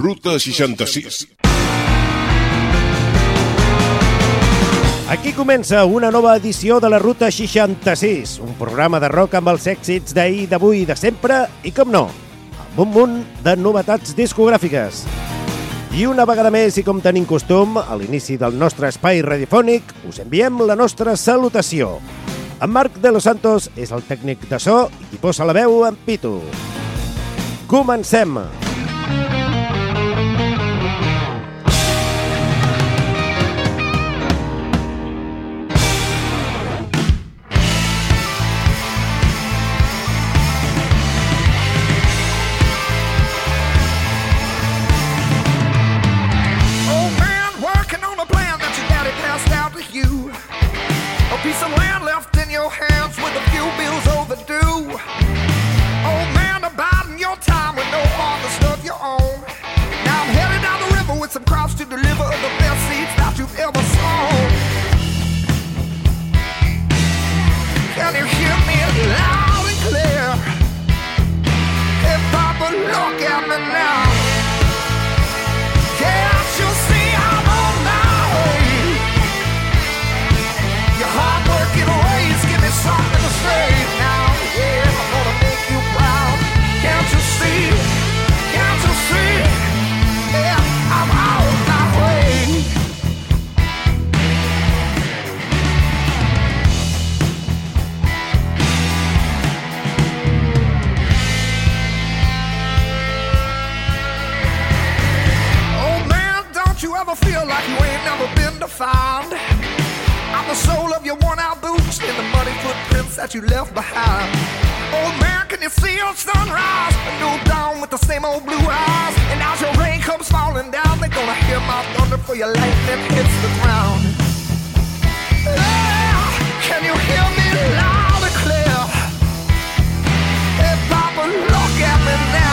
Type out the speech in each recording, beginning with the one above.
Ruta 66. Aquí comença una nova edició de la Ruta 66, un programa de rock amb els èxits d'ahir, d'avui i de sempre, i com no, amb un munt de novetats discogràfiques. I una vegada més, i com tenim costum, a l'inici del nostre espai radiofònic, us enviem la nostra salutació. En Marc de los Santos és el tècnic de so i posa la veu en Pitu. Comencem! Old don't you ever feel like you ain't never been defined? I'm the soul of your worn out boots and the muddy footprints that you left behind. Oh man, can you see your sunrise? A new dawn with the same old blue eyes. And as your rain comes falling down, they're gonna hear my thunder for your lightning hits the ground. Yeah, can you hear me loud and clear? Hey, Papa, look at me now.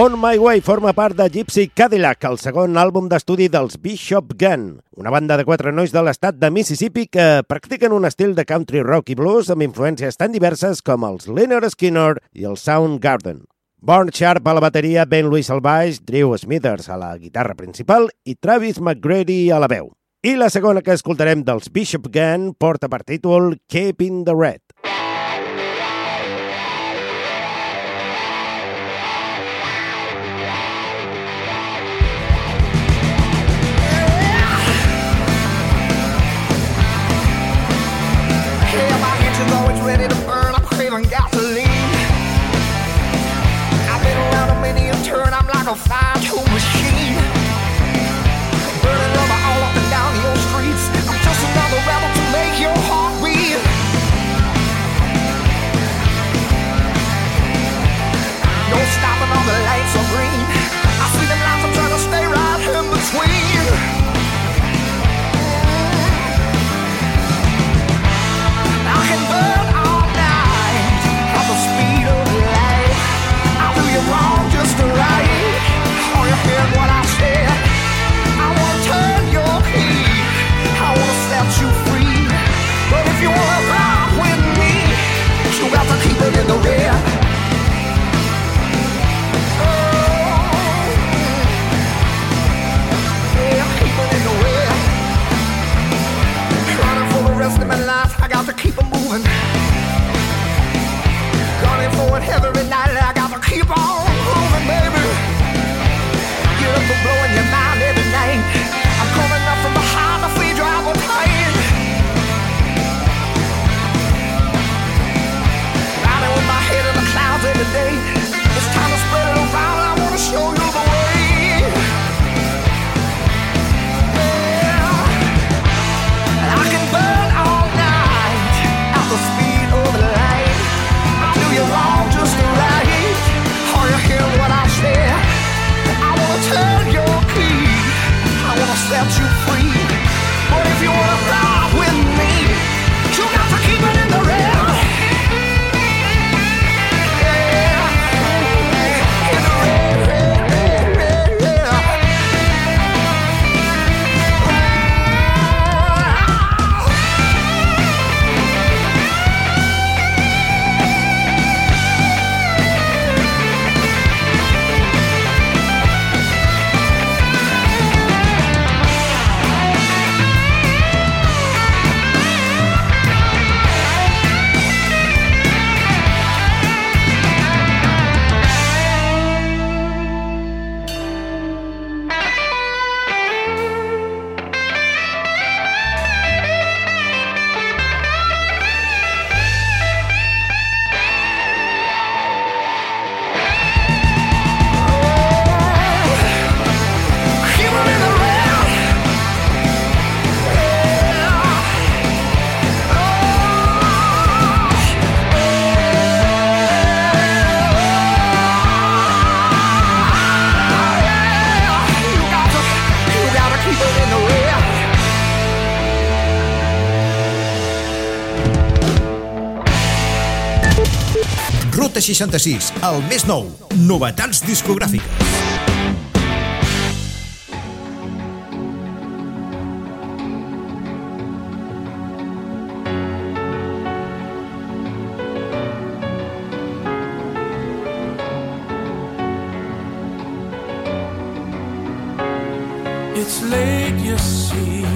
On My Way forma part de Gypsy Cadillac, el segon àlbum d'estudi dels Bishop Gun, una banda de quatre nois de l'estat de Mississippi que practiquen un estil de country rock i blues amb influències tan diverses com els Leonard Skinner i el Soundgarden. Born Sharp a la bateria, Ben Lewis al baix, Drew Smithers a la guitarra principal i Travis McGrady a la veu. I la segona que escoltarem dels Bishop Gun porta per títol Keeping the Red. fire. set you free. But if you wanna 66, el més nou. Novetats discogràfiques. It's late, you see,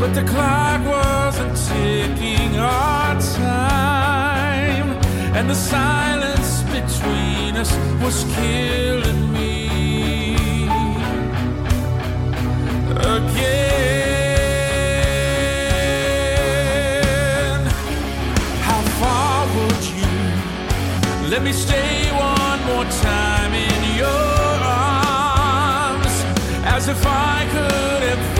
but the clock wasn't ticking on time, and the sign. happiness was killing me again. How far would you let me stay one more time in your arms as if I could have?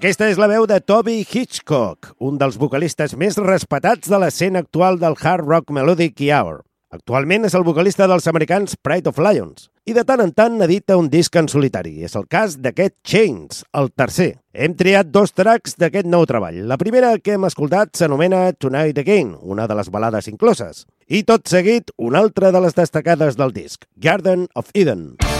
Aquesta és la veu de Toby Hitchcock, un dels vocalistes més respetats de l'escena actual del hard rock melodic i hour. Actualment és el vocalista dels americans Pride of Lions i de tant en tant edita un disc en solitari. És el cas d'aquest Chains, el tercer. Hem triat dos tracks d'aquest nou treball. La primera que hem escoltat s'anomena Tonight Again, una de les balades incloses. I tot seguit, una altra de les destacades del disc, Garden of Eden. Garden of Eden.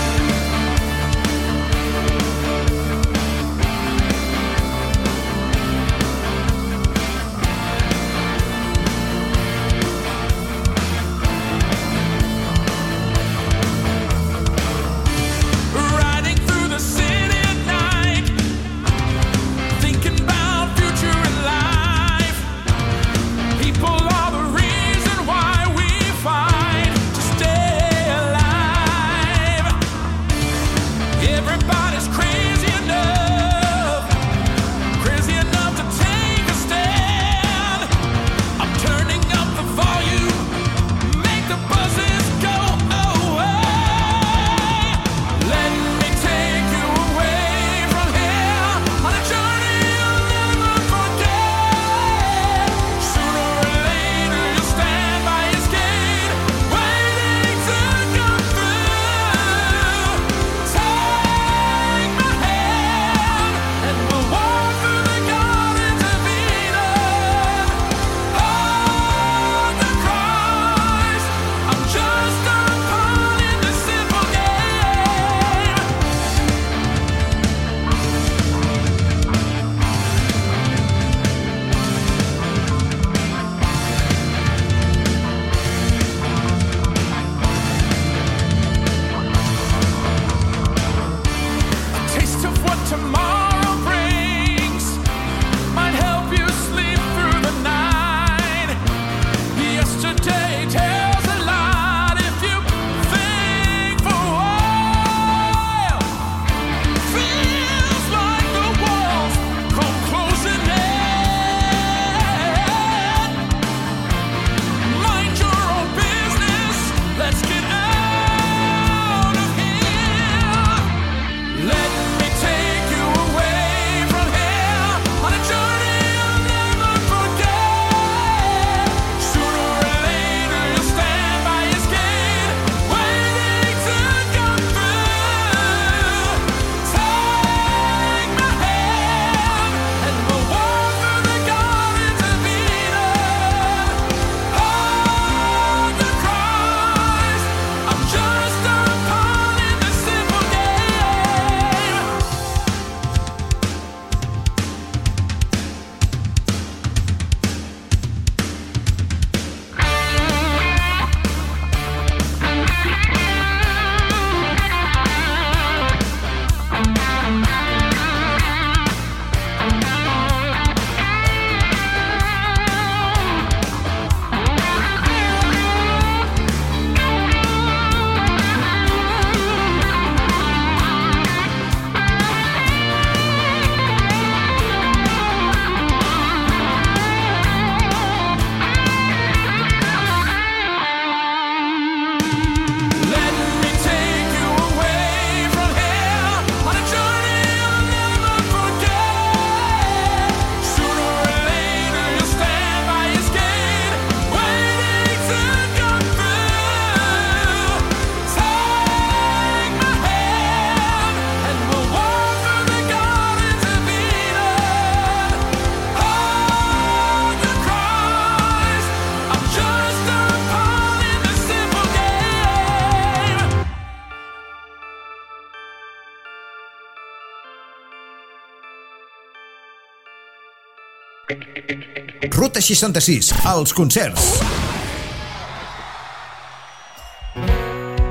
Ruta 66, els concerts.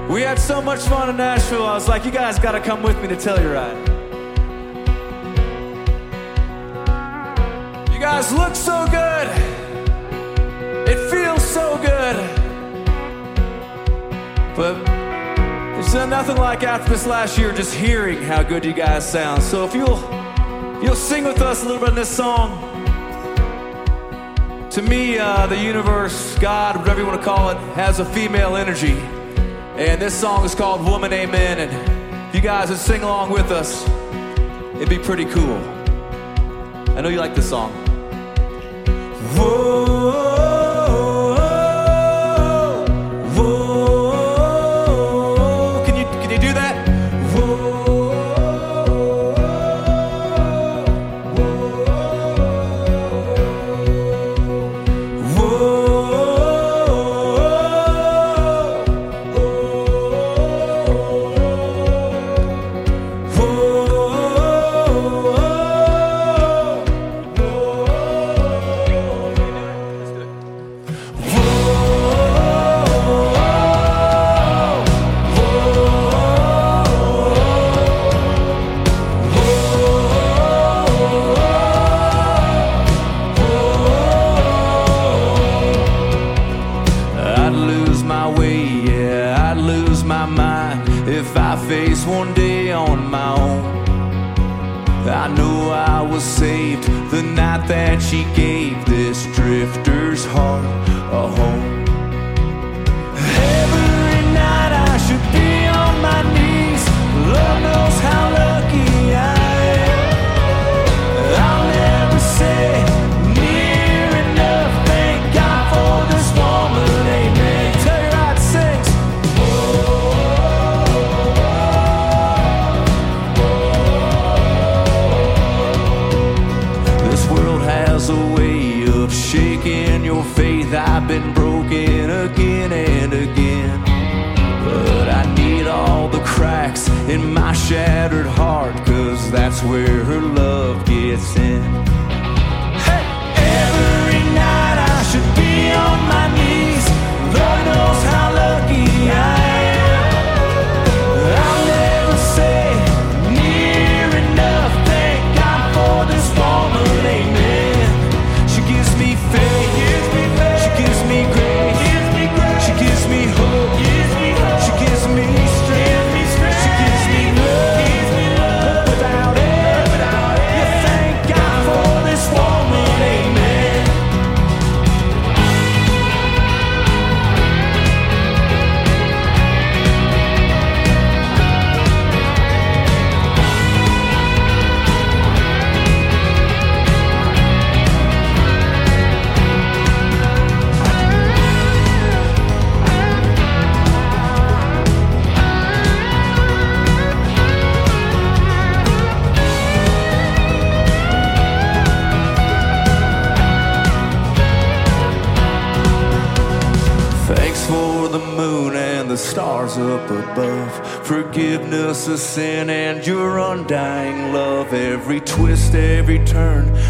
We had so much fun in Nashville. I was like, you guys got to come with me to Telluride. You right. You guys look so good. It feels so good. But there's nothing like after this last year just hearing how good you guys sound. So if you'll if you'll sing with us a little bit in this song to me, uh, the universe, God, whatever you want to call it, has a female energy. And this song is called Woman Amen. And if you guys would sing along with us, it'd be pretty cool. I know you like this song. Whoa.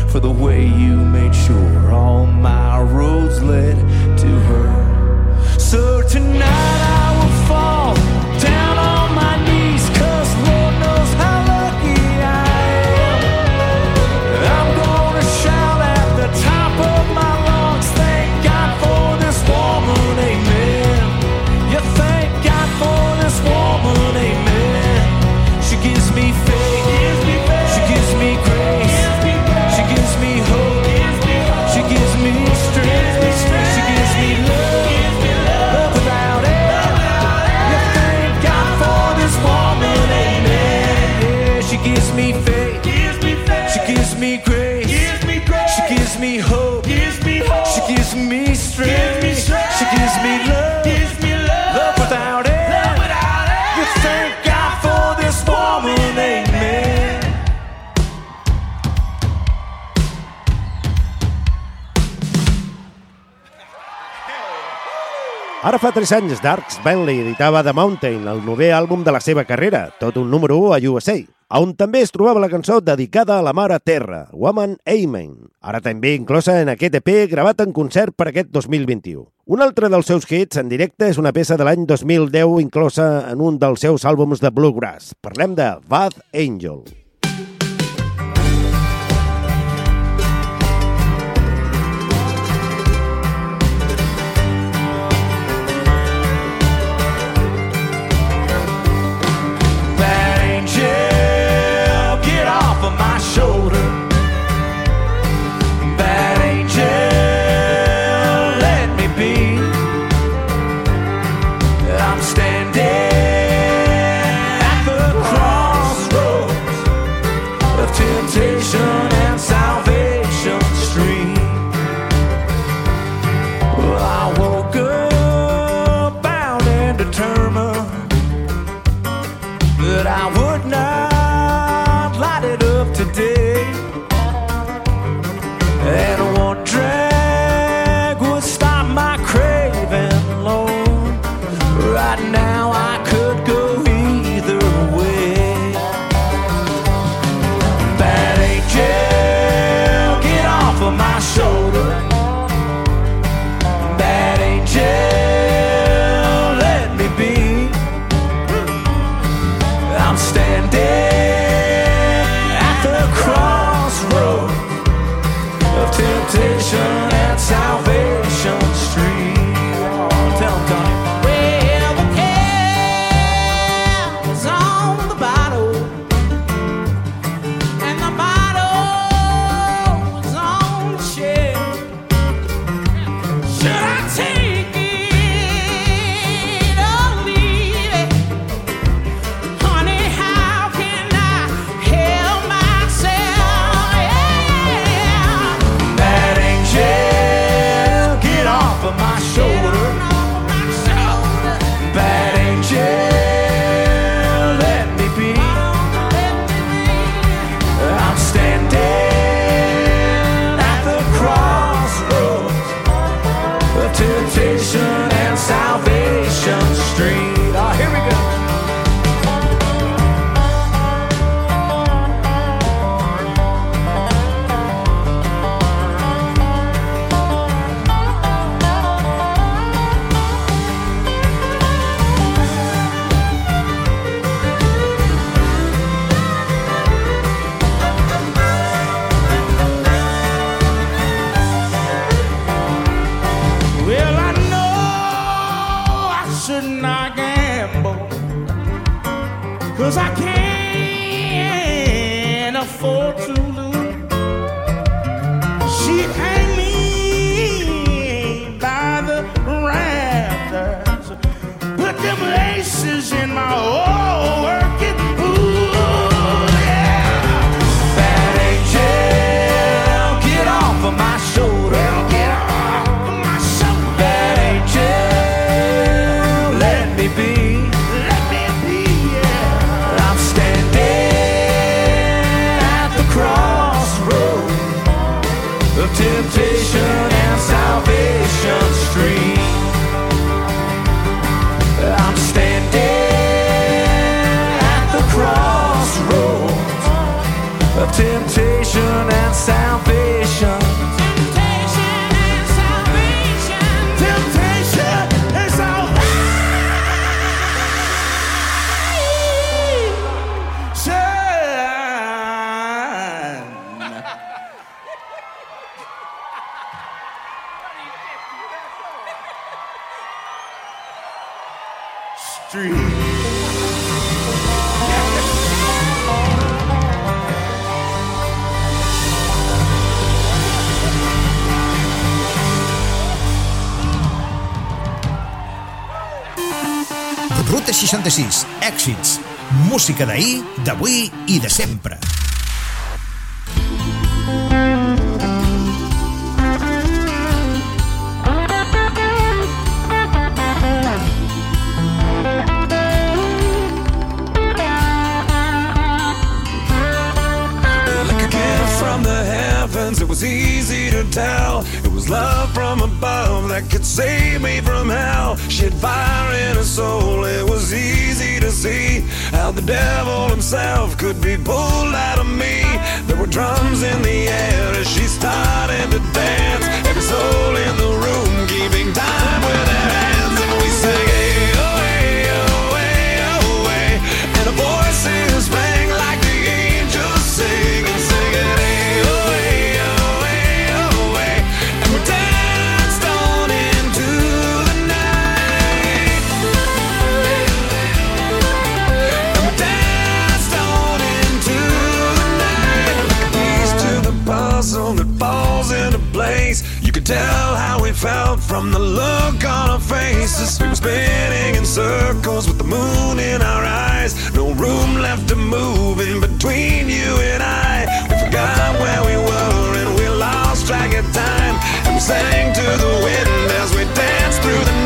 for the Fa 3 anys, Darks Bentley editava The Mountain, el novè àlbum de la seva carrera, tot un número 1 a USA, on també es trobava la cançó dedicada a la mare terra, Woman Amen, ara també inclosa en aquest EP gravat en concert per aquest 2021. Un altre dels seus hits en directe és una peça de l'any 2010 inclosa en un dels seus àlbums de Bluegrass. Parlem de Bath Angel. Cause I can't Èxits. Música d'ahir, d'avui i de sempre. Like a gift from the heavens, it was easy to tell. Love from above that could save me from hell. She had fire in her soul, it was easy to see how the devil himself could be pulled out of me. There were drums in the air as she started to dance. Every soul in the room keeping time with their hands, and we sang, hey, oh, hey, oh, hey, oh, hey. And the voices rang tell how we felt from the look on our faces. We were spinning in circles with the moon in our eyes. No room left to move in between you and I. We forgot where we were and we lost track of time. And we sang to the wind as we danced through the night.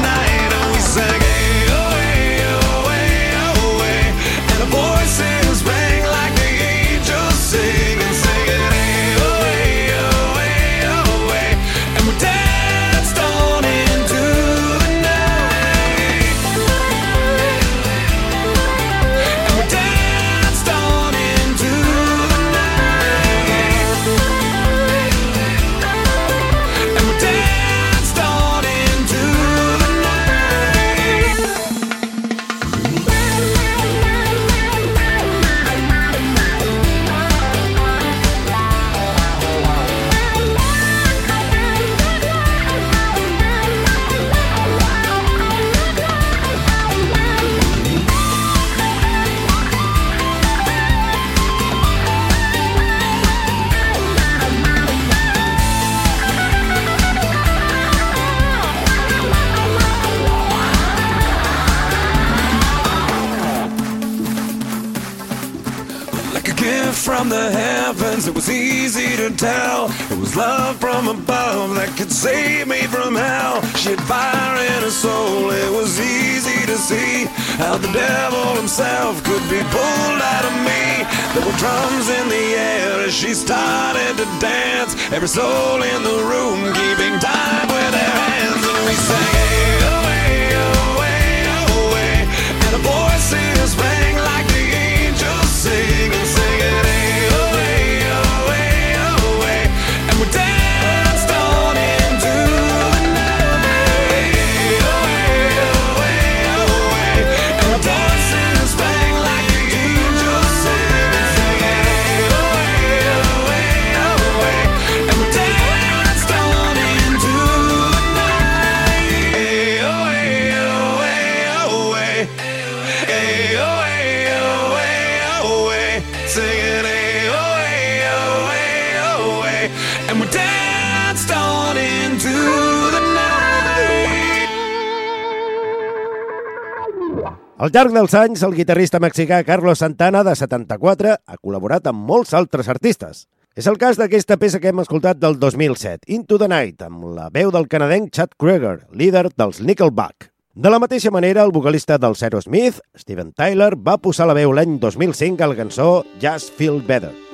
Drums in the air as she started to dance. Every soul in the room keeping time with their hands, and we sang, Al llarg dels anys, el guitarrista mexicà Carlos Santana, de 74, ha col·laborat amb molts altres artistes. És el cas d'aquesta peça que hem escoltat del 2007, Into the Night, amb la veu del canadenc Chad Kroeger, líder dels Nickelback. De la mateixa manera, el vocalista del Zero Smith, Steven Tyler, va posar la veu l'any 2005 a la cançó Just Feel Better.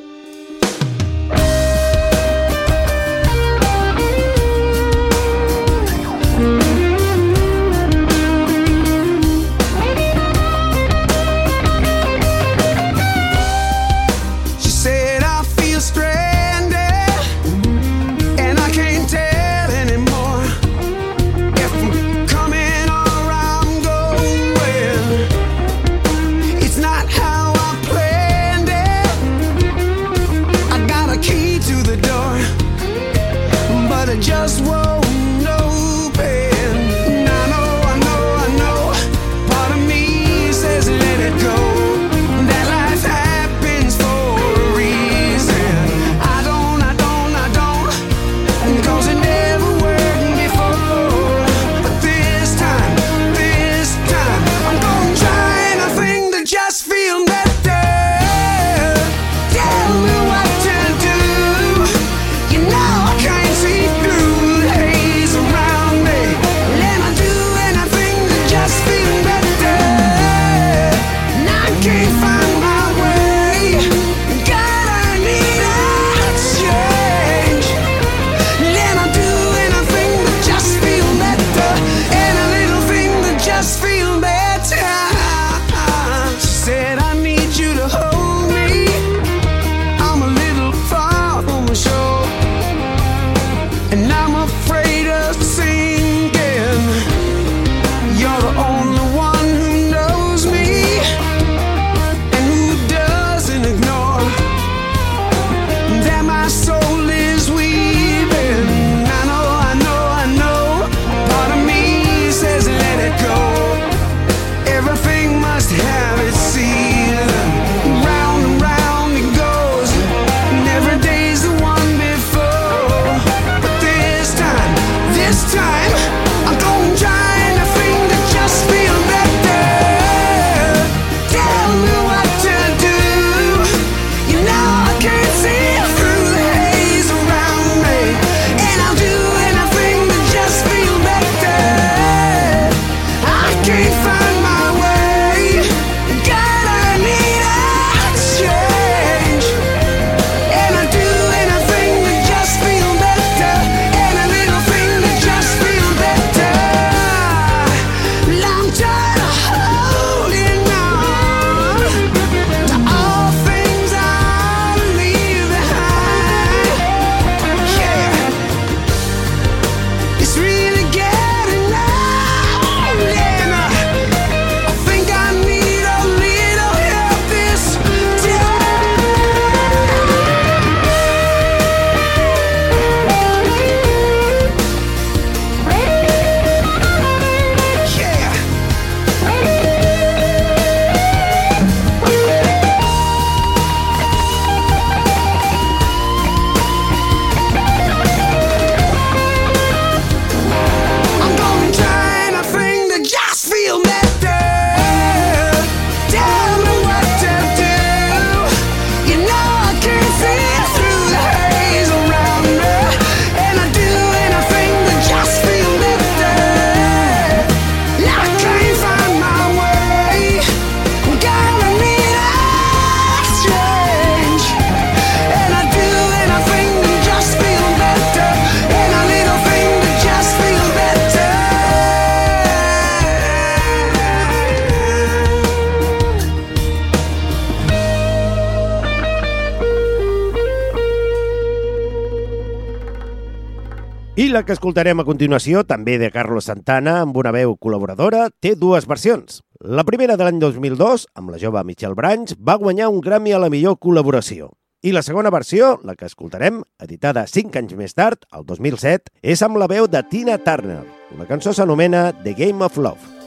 La que escoltarem a continuació, també de Carlos Santana, amb una veu col·laboradora, té dues versions. La primera de l'any 2002, amb la jove Michelle Branch, va guanyar un Grammy a la millor col·laboració. I la segona versió, la que escoltarem, editada 5 anys més tard, el 2007, és amb la veu de Tina Turner. La cançó s'anomena The Game of Love.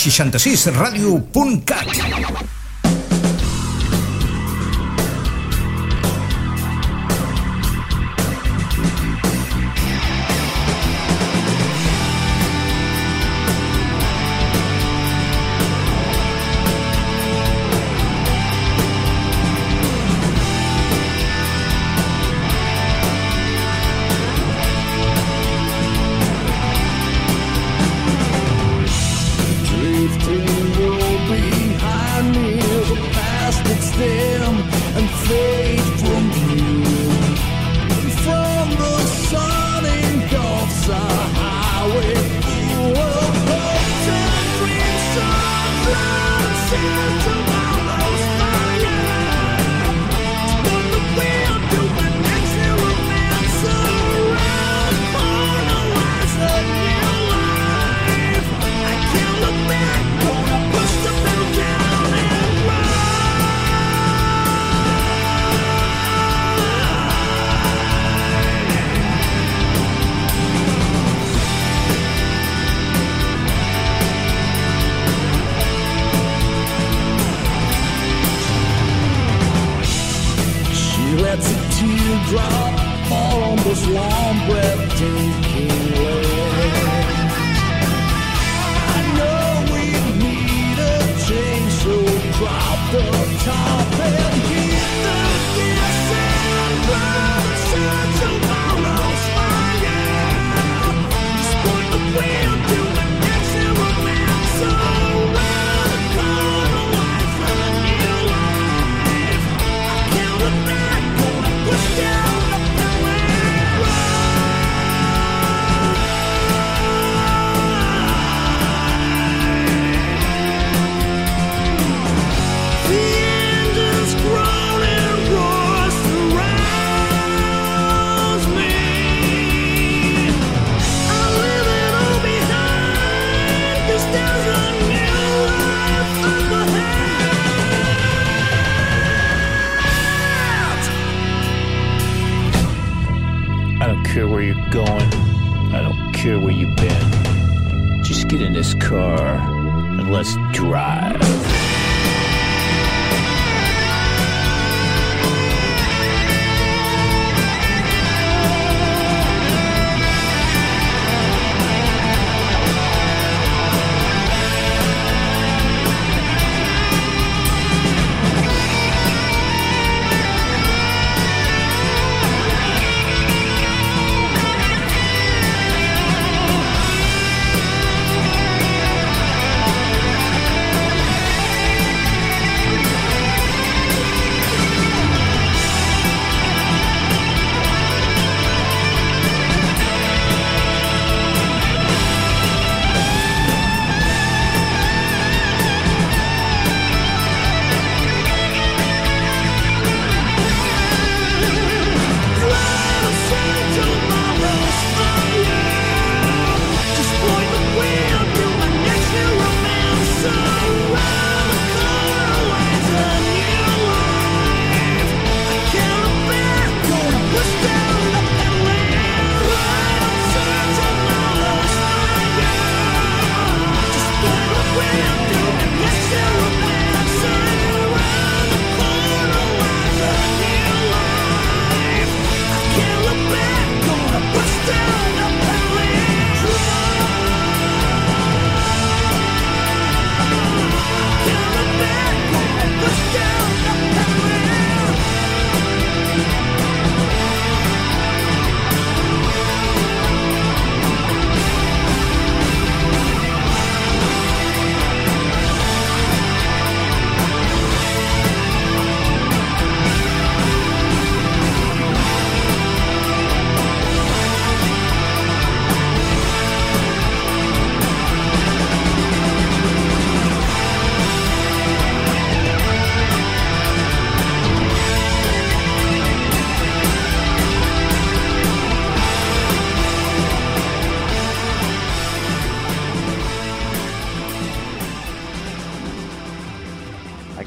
ruta66radio.cat.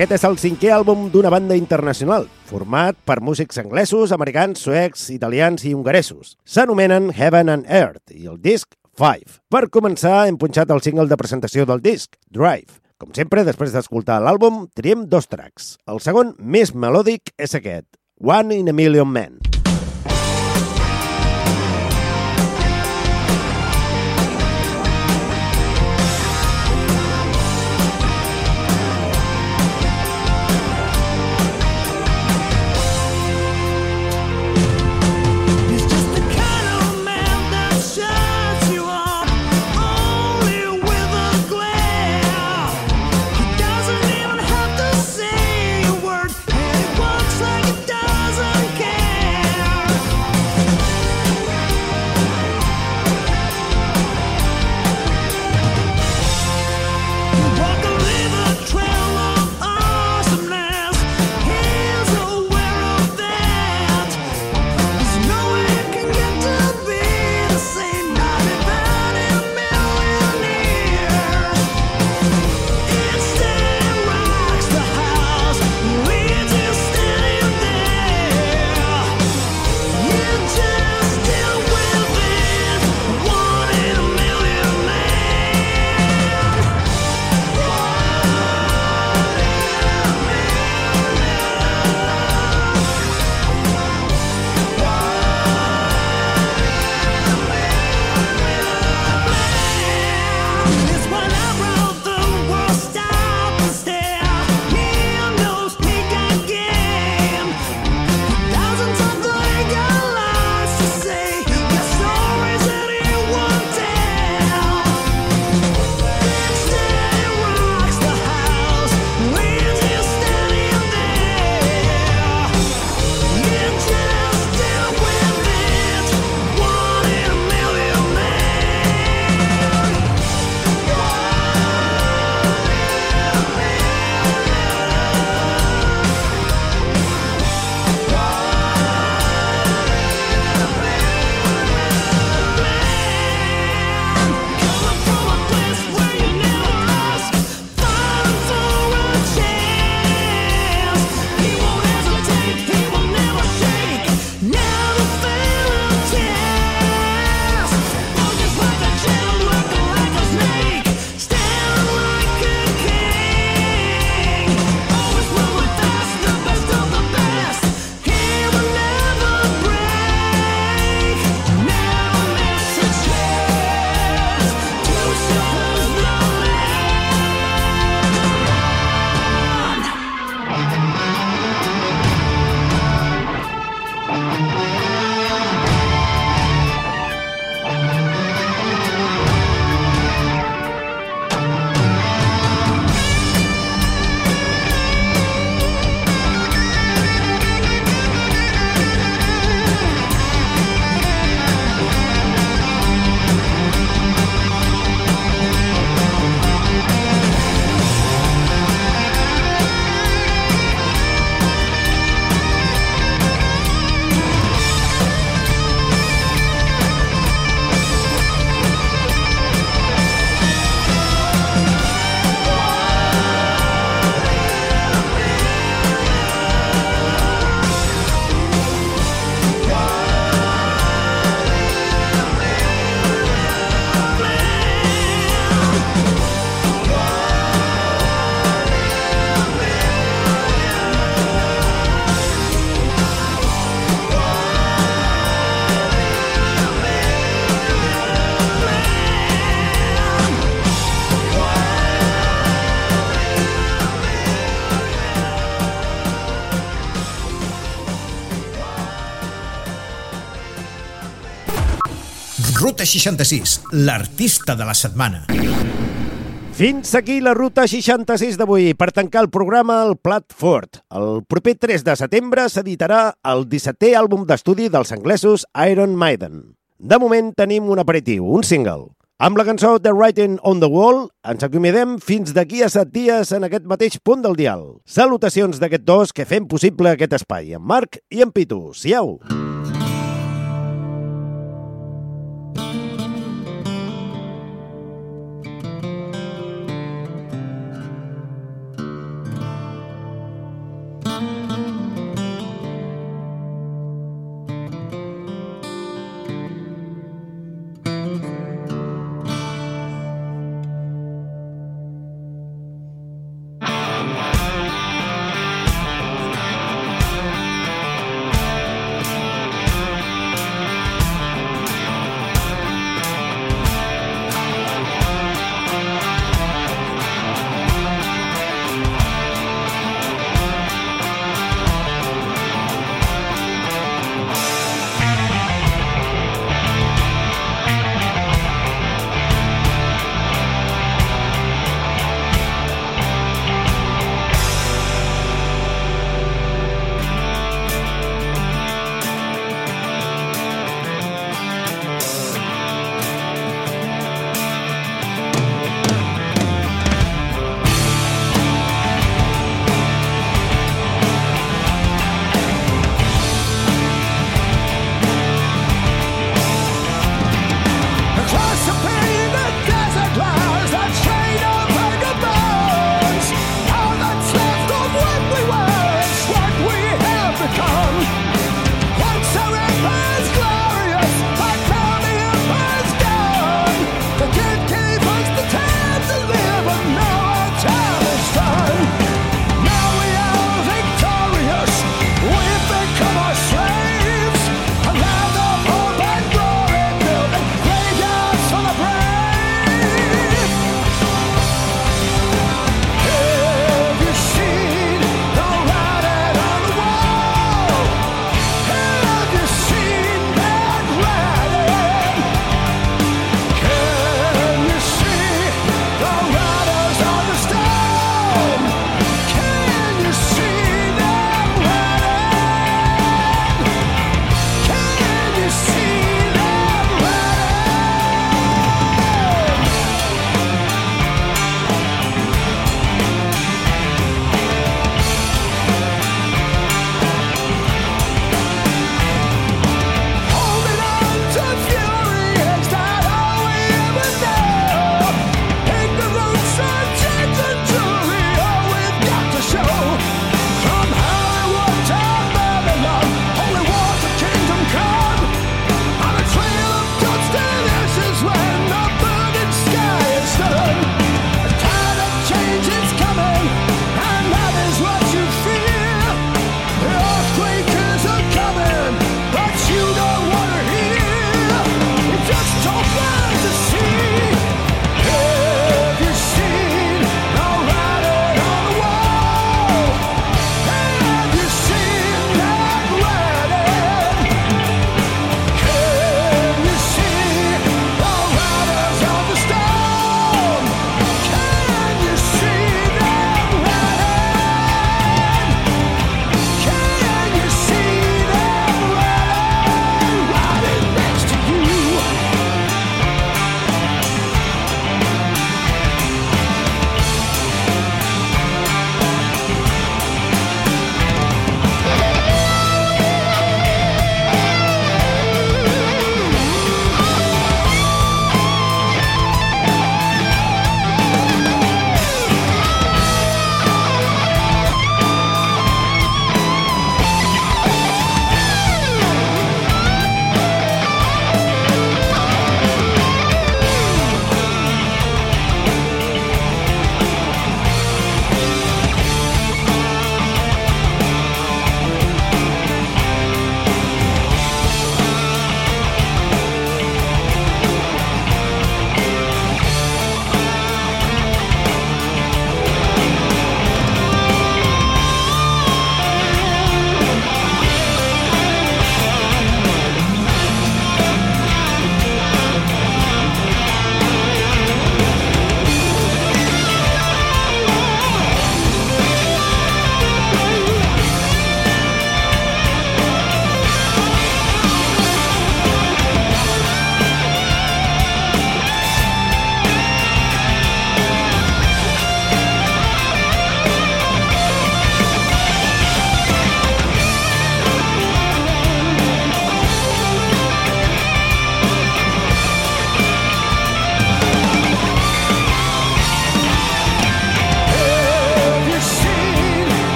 Aquest és el cinquè àlbum d'una banda internacional, format per músics anglesos, americans, suecs, italians i hongaresos. S'anomenen Heaven and Earth i el disc 5. Per començar, hem punxat el single de presentació del disc, Drive. Com sempre, després d'escoltar l'àlbum, triem dos tracks. El segon, més melòdic, és aquest, One in a Million Men. 66, l'artista de la setmana. Fins aquí la ruta 66 d'avui. Per tancar el programa, el Plat Fort. El proper 3 de setembre s'editarà el 17è àlbum d'estudi dels anglesos Iron Maiden. De moment tenim un aperitiu, un single. Amb la cançó The Writing on the Wall ens acomiadem fins d'aquí a set dies en aquest mateix punt del dial. Salutacions d'aquest dos que fem possible aquest espai, en Marc i en Pitu. Siau! Thank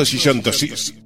Ruta 66.